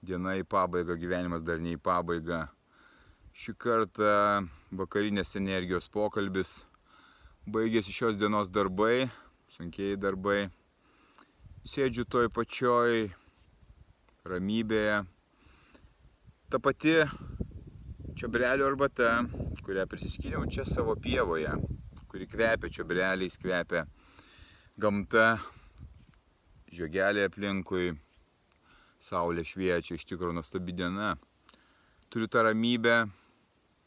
diena į pabaigą, gyvenimas dar ne į pabaigą. Šį kartą vakarinės energijos pokalbis. Baigėsi šios dienos darbai, sunkiai darbai. Sėdžiu toj pačioj ramybėje. Ta pati čiobrelio arbata, kurią prisiskyniau čia savo pievoje, kuri kvepia čiobreliais, kvepia gamta, žiogeliai aplinkui, saulė šviečia, iš tikrųjų nuostabi diena. Turiu tą ramybę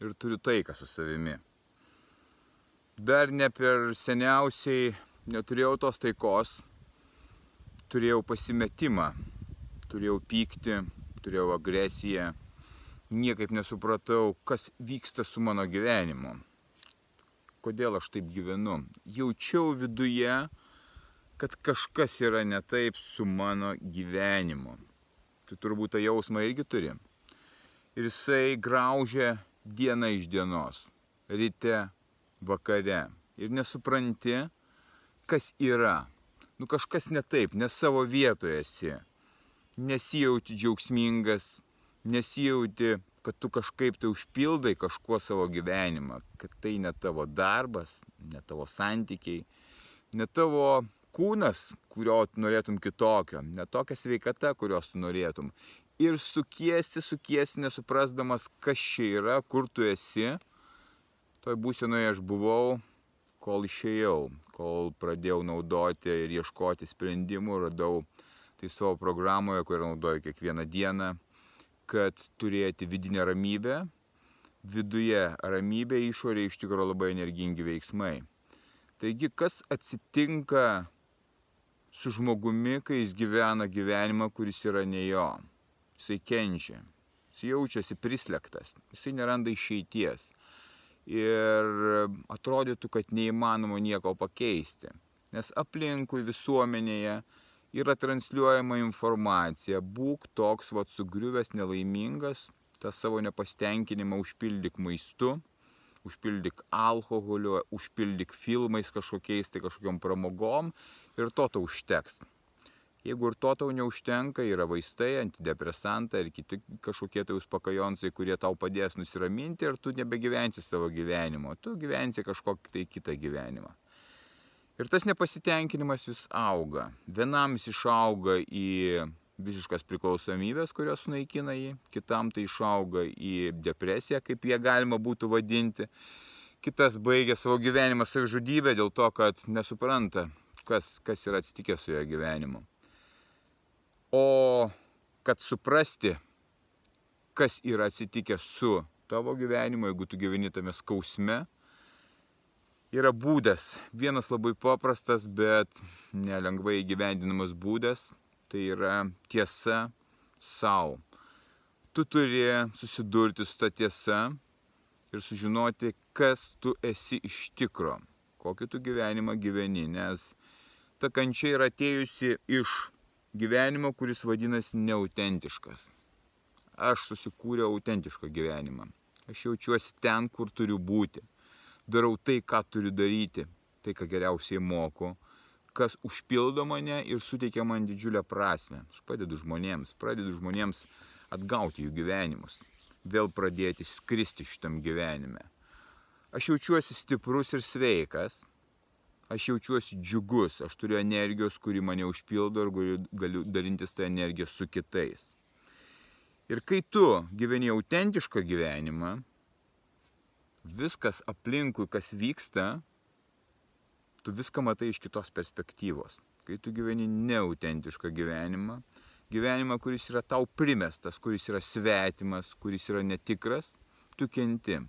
ir turiu taiką su savimi. Dar ne per seniausiai neturėjau tos taikos, turėjau pasimetimą, turėjau pykti, turėjau agresiją, niekaip nesupratau, kas vyksta su mano gyvenimu. Kodėl aš taip gyvenu. Jaučiau viduje, kad kažkas yra ne taip su mano gyvenimu. Tu turbūt tą jausmą irgi turi. Ir jisai graužia dieną iš dienos, ryte, vakare. Ir nesupranti, kas yra. Nu kažkas ne taip, ne savo vietoje esi. Nesijauti džiaugsmingas, nesijauti, kad tu kažkaip tai užpildai kažkuo savo gyvenimą, kad tai ne tavo darbas, ne tavo santykiai, ne tavo kūnas, kurio tu norėtum kitokio, ne tokia sveikata, kurios tu norėtum. Ir sukiesi, sukiesi, nesuprasdamas, kas čia yra, kur tu esi. Toj būsenoje aš buvau, kol išėjau, kol pradėjau naudoti ir ieškoti sprendimų, radau tai savo programoje, kurią naudoju kiekvieną dieną, kad turėti vidinę ramybę, viduje ramybė, išorėje iš tikrųjų labai energingi veiksmai. Taigi, kas atsitinka su žmogumi, kai jis gyvena gyvenimą, kuris yra ne jo. Jisai kenčia, jisai jaučiasi prislėgtas, jisai neranda išeities. Ir atrodytų, kad neįmanoma nieko pakeisti. Nes aplinkui visuomenėje yra transliuojama informacija, būk toks, vad sugriuvęs, nelaimingas, tą savo nepastenkinimą užpildyk maistu, užpildyk alkoholiu, užpildyk filmais kažkokiais, tai kažkokiam pramogom ir to tau užteks. Jeigu ir to tau neužtenka, yra vaistai, antidepresantai ir kiti kažkokie tai uspakajonsai, kurie tau padės nusiraminti ir tu nebegyvensi savo gyvenimo, tu gyvensi kažkokį tai kitą gyvenimą. Ir tas nepasitenkinimas vis auga. Vienam jis išauga į visiškas priklausomybės, kurios sunaikina jį, kitam tai išauga į depresiją, kaip jie galima būtų vadinti. Kitas baigia savo gyvenimą savižudybę dėl to, kad nesupranta, kas, kas yra atsitikę su jo gyvenimu. O kad suprasti, kas yra atsitikę su tavo gyvenimu, jeigu tu gyveni tame skausme, yra būdas. Vienas labai paprastas, bet nelengvai įgyvendinamas būdas. Tai yra tiesa savo. Tu turi susidurti su ta tiesa ir sužinoti, kas tu esi iš tikro, kokį tu gyvenimą gyveni, nes ta kančia yra atėjusi iš gyvenimo, kuris vadinasi neautentiškas. Aš susikūriau autentišką gyvenimą. Aš jaučiuosi ten, kur turiu būti. Darau tai, ką turiu daryti, tai, ką geriausiai moku, kas užpildo mane ir suteikia man didžiulę prasme. Aš padedu žmonėms, pradedu žmonėms atgauti jų gyvenimus, vėl pradėti skristi šitam gyvenime. Aš jaučiuosi stiprus ir sveikas, aš jaučiuosi džiugus, aš turiu energijos, kuri mane užpildo ir galiu, dalintis tą energiją su kitais. Ir kai tu gyveni autentišką gyvenimą, viskas aplinkui, kas vyksta, tu viską matai iš kitos perspektyvos. Kai tu gyveni neautentišką gyvenimą, gyvenimą, kuris yra tau primestas, kuris yra svetimas, kuris yra netikras, tu kenti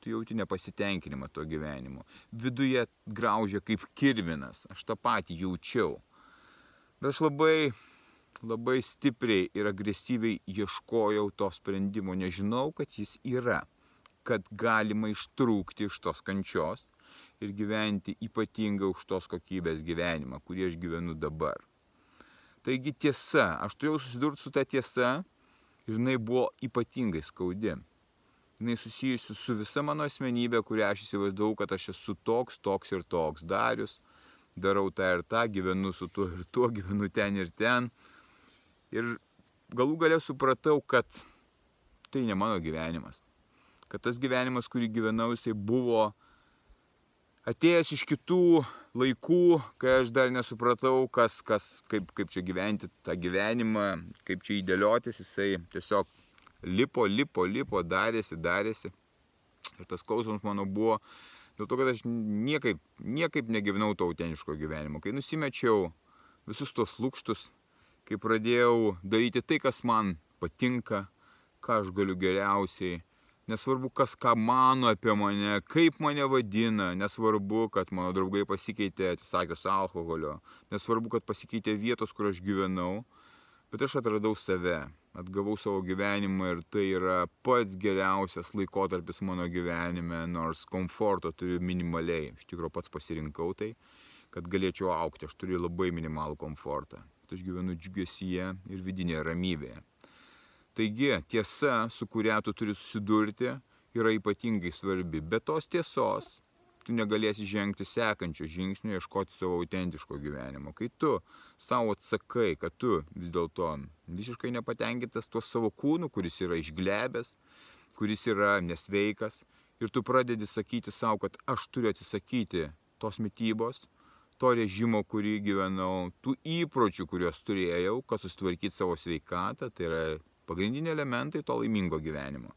tu jauti nepasitenkinimą tuo gyvenimu. Viduje graužia kaip kirminas, aš tą patį jaučiau. Bet aš labai labai stipriai ir agresyviai ieškojau to sprendimo, nežinau, kad jis yra, kad galima ištrūkti iš tos kančios ir gyventi ypatingą už tos kokybės gyvenimą, kurį aš gyvenu dabar. Taigi tiesa, aš turėjau susidurti su ta tiesa ir jinai buvo ypatingai skaudi. Jinai susijusi su visa mano asmenybė, kurią aš įsivaizdavau, kad aš esu toks, toks ir toks darius, darau tą ir tą, gyvenu su tuo ir tuo, gyvenu ten ir ten. Ir galų galę supratau, kad tai ne mano gyvenimas. Kad tas gyvenimas, kurį gyvenau, jisai buvo atėjęs iš kitų laikų, kai aš dar nesupratau, kas, kas, kaip, kaip čia gyventi tą gyvenimą, kaip čia įdėliotis, jisai tiesiog lipo, lipo, lipo, darėsi, darėsi. Ir tas skausmas mano buvo dėl to, kad aš niekaip, niekaip negyvenau to autentiško gyvenimo. Kai nusimečiau visus tos lūkštus, kai pradėjau daryti tai, kas man patinka, ką aš galiu geriausiai, nesvarbu, kas ką mano apie mane, kaip mane vadina, nesvarbu, kad mano draugai pasikeitė atsisakius alkoholio, nesvarbu, kad pasikeitė vietos, kur aš gyvenau, bet aš atradau save, atgavau savo gyvenimą ir tai yra pats geriausias laikotarpis mano gyvenime, nors komforto turiu minimaliai, iš tikrųjų pats pasirinkau tai, kad galėčiau aukti, aš turiu labai minimalų komfortą, bet aš gyvenu džiugesyje ir vidinėje ramybėje. Taigi tiesa, su kuria tu turi susidurti, yra ypatingai svarbi. Be tos tiesos tu negalėsi žengti sekančio žingsnio, ieškoti savo autentiško gyvenimo. Kai tu savo atsakai, kad tu vis dėlto visiškai nepatenkintas tuo savo kūnu, kuris yra išglebęs, kuris yra nesveikas, ir tu pradedi sakyti savo, kad aš turiu atsisakyti tos mytybos, to režimo, kurį gyvenau, tų įpročių, kuriuos turėjau, kad sustvarkyti savo sveikatą, tai yra Pagrindiniai elementai to laimingo gyvenimo.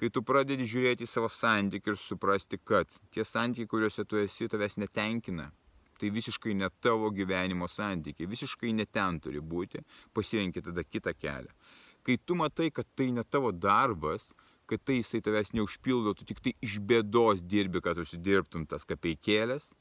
Kai tu pradedi žiūrėti į savo santykių ir suprasti, kad tie santykiai, kuriuose tu esi, tavęs netenkina, tai visiškai ne tavo gyvenimo santykiai, visiškai ne ten turi būti, pasirenki tada kitą kelią. Kai tu matai, kad tai ne tavo darbas, kad tai jisai tavęs neužpildo, tu tik tai iš bėdos dirbi, kad užsidirbtum tas kapeikėlės,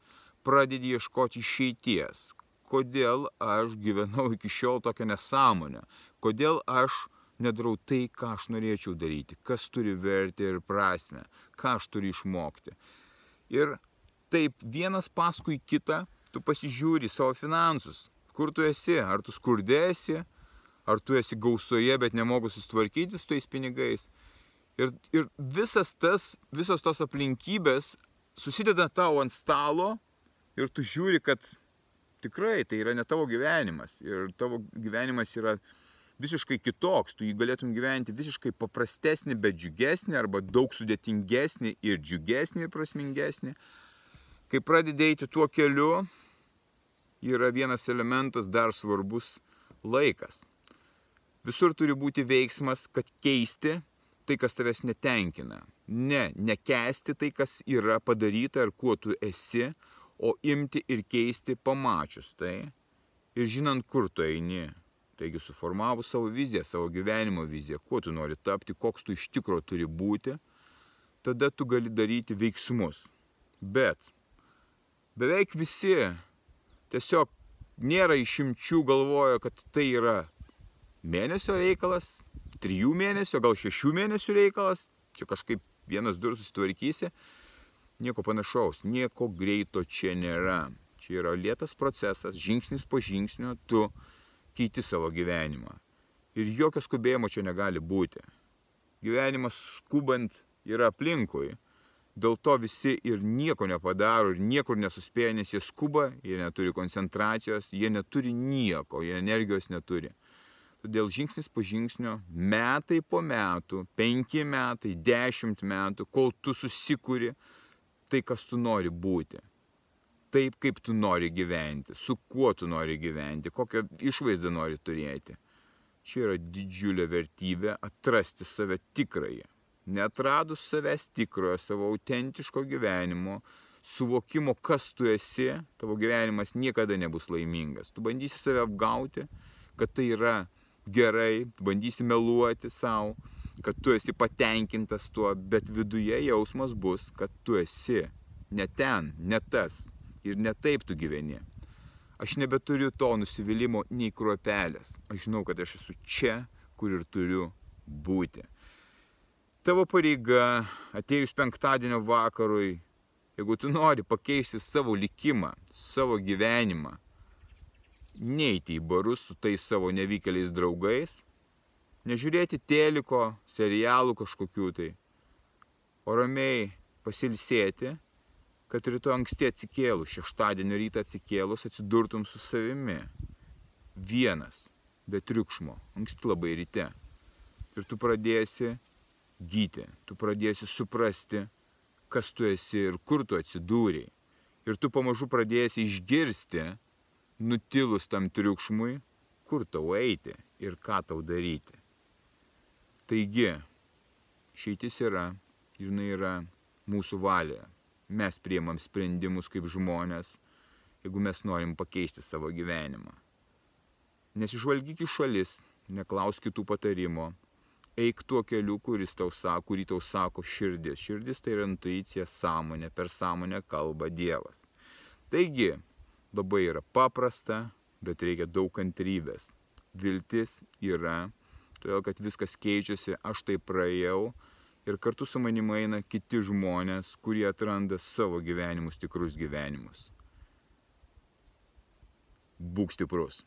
pradedi ieškoti išeities. Kodėl aš gyvenau iki šiol tokią nesąmonę? Kodėl aš nedarau tai, ką aš norėčiau daryti, kas turi vertę ir prasme, ką aš turiu išmokti. Ir taip vienas paskui kitą tu pasižiūri savo finansus, kur tu esi, ar tu skurdėsi, ar tu esi gausoje, bet nemogu susitvarkyti su tais pinigais. Ir, ir visas tas, visos tos aplinkybės susideda tau ant stalo ir tu žiūri, kad tikrai tai yra ne tavo gyvenimas. Ir tavo gyvenimas yra visiškai kitoks, tu jį galėtum gyventi visiškai paprastesnį, bet džiugesnį, arba daug sudėtingesnį ir džiugesnį ir prasmingesnį. Kai pradedėjai tuo keliu, yra vienas elementas dar svarbus - laikas. Visur turi būti veiksmas, kad keisti tai, kas tavęs netenkina. Ne, nekesti tai, kas yra padaryta ar kuo tu esi, o imti ir keisti pamačius tai ir žinant, kur tu eini. Taigi suformavus savo viziją, savo gyvenimo viziją, kuo tu nori tapti, koks tu iš tikrųjų turi būti, tada tu gali daryti veiksmus. Bet beveik visi tiesiog nėra išimčių galvoja, kad tai yra mėnesio reikalas, trijų mėnesio, gal šešių mėnesių reikalas, čia kažkaip vienas durus susitvarkysi, nieko panašaus, nieko greito čia nėra. Čia yra lėtas procesas, žingsnis po žingsnio, tu keiti savo gyvenimą. Ir jokio skubėjimo čia negali būti. Gyvenimas skubant yra aplinkui. Dėl to visi ir nieko nepadaro, ir niekur nesuspėja, nes jie skuba, jie neturi koncentracijos, jie neturi nieko, jie energijos neturi. Todėl žingsnis po žingsnio, metai po metų, penki metai, dešimt metų, kol tu susikūri tai, kas tu nori būti taip, kaip tu nori gyventi, su kuo tu nori gyventi, kokią išvaizdą nori turėti. Čia yra didžiulė vertybė atrasti save tikrąją. Netradus savęs tikrojo, savo autentiško gyvenimo, suvokimo, kas tu esi, tavo gyvenimas niekada nebus laimingas. Tu bandysi save apgauti, kad tai yra gerai, bandysi meluoti savo, kad tu esi patenkintas tuo, bet viduje jausmas bus, kad tu esi ne ten, ne tas, ir ne taip tu gyveni. Aš nebeturiu to nusivylimų nei kruopelės. Aš žinau, kad aš esu čia, kur ir turiu būti. Tavo pareiga atėjus penktadienio vakarui, jeigu tu nori pakeisti savo likimą, savo gyvenimą, neiti į barus su tais savo nevykėliais draugais, nežiūrėti teliko, serialų kažkokių tai, o ramiai pasilsėti, kad rytoj anksti atsikėlus, šeštadienio rytą atsikėlus, atsidurtum su savimi. Vienas, be triukšmo, anksti labai ryte. Ir tu pradėsi gyti, tu pradėsi suprasti, kas tu esi ir kur tu atsidūrėjai. Ir tu pamažu pradėsi išgirsti, nutilus tam triukšmui, kur tau eiti ir ką tau daryti. Taigi, šeitis yra, jinai yra mūsų valioje. Mes priemam sprendimus kaip žmonės, jeigu mes norim pakeisti savo gyvenimą. Nesižvalgyk į šalis, neklausk kitų patarimo, eik tuo keliu, kuris tau sako, kurį tau sako širdis. Širdis tai yra intuicija, sąmonė, per sąmonę kalba Dievas. Taigi, labai yra paprasta, bet reikia daug kantrybės. Viltis yra, todėl kad viskas keičiasi, aš tai praėjau ir kartu su manimi eina kiti žmonės, kurie atranda savo gyvenimus, tikrus gyvenimus. Būk stiprus.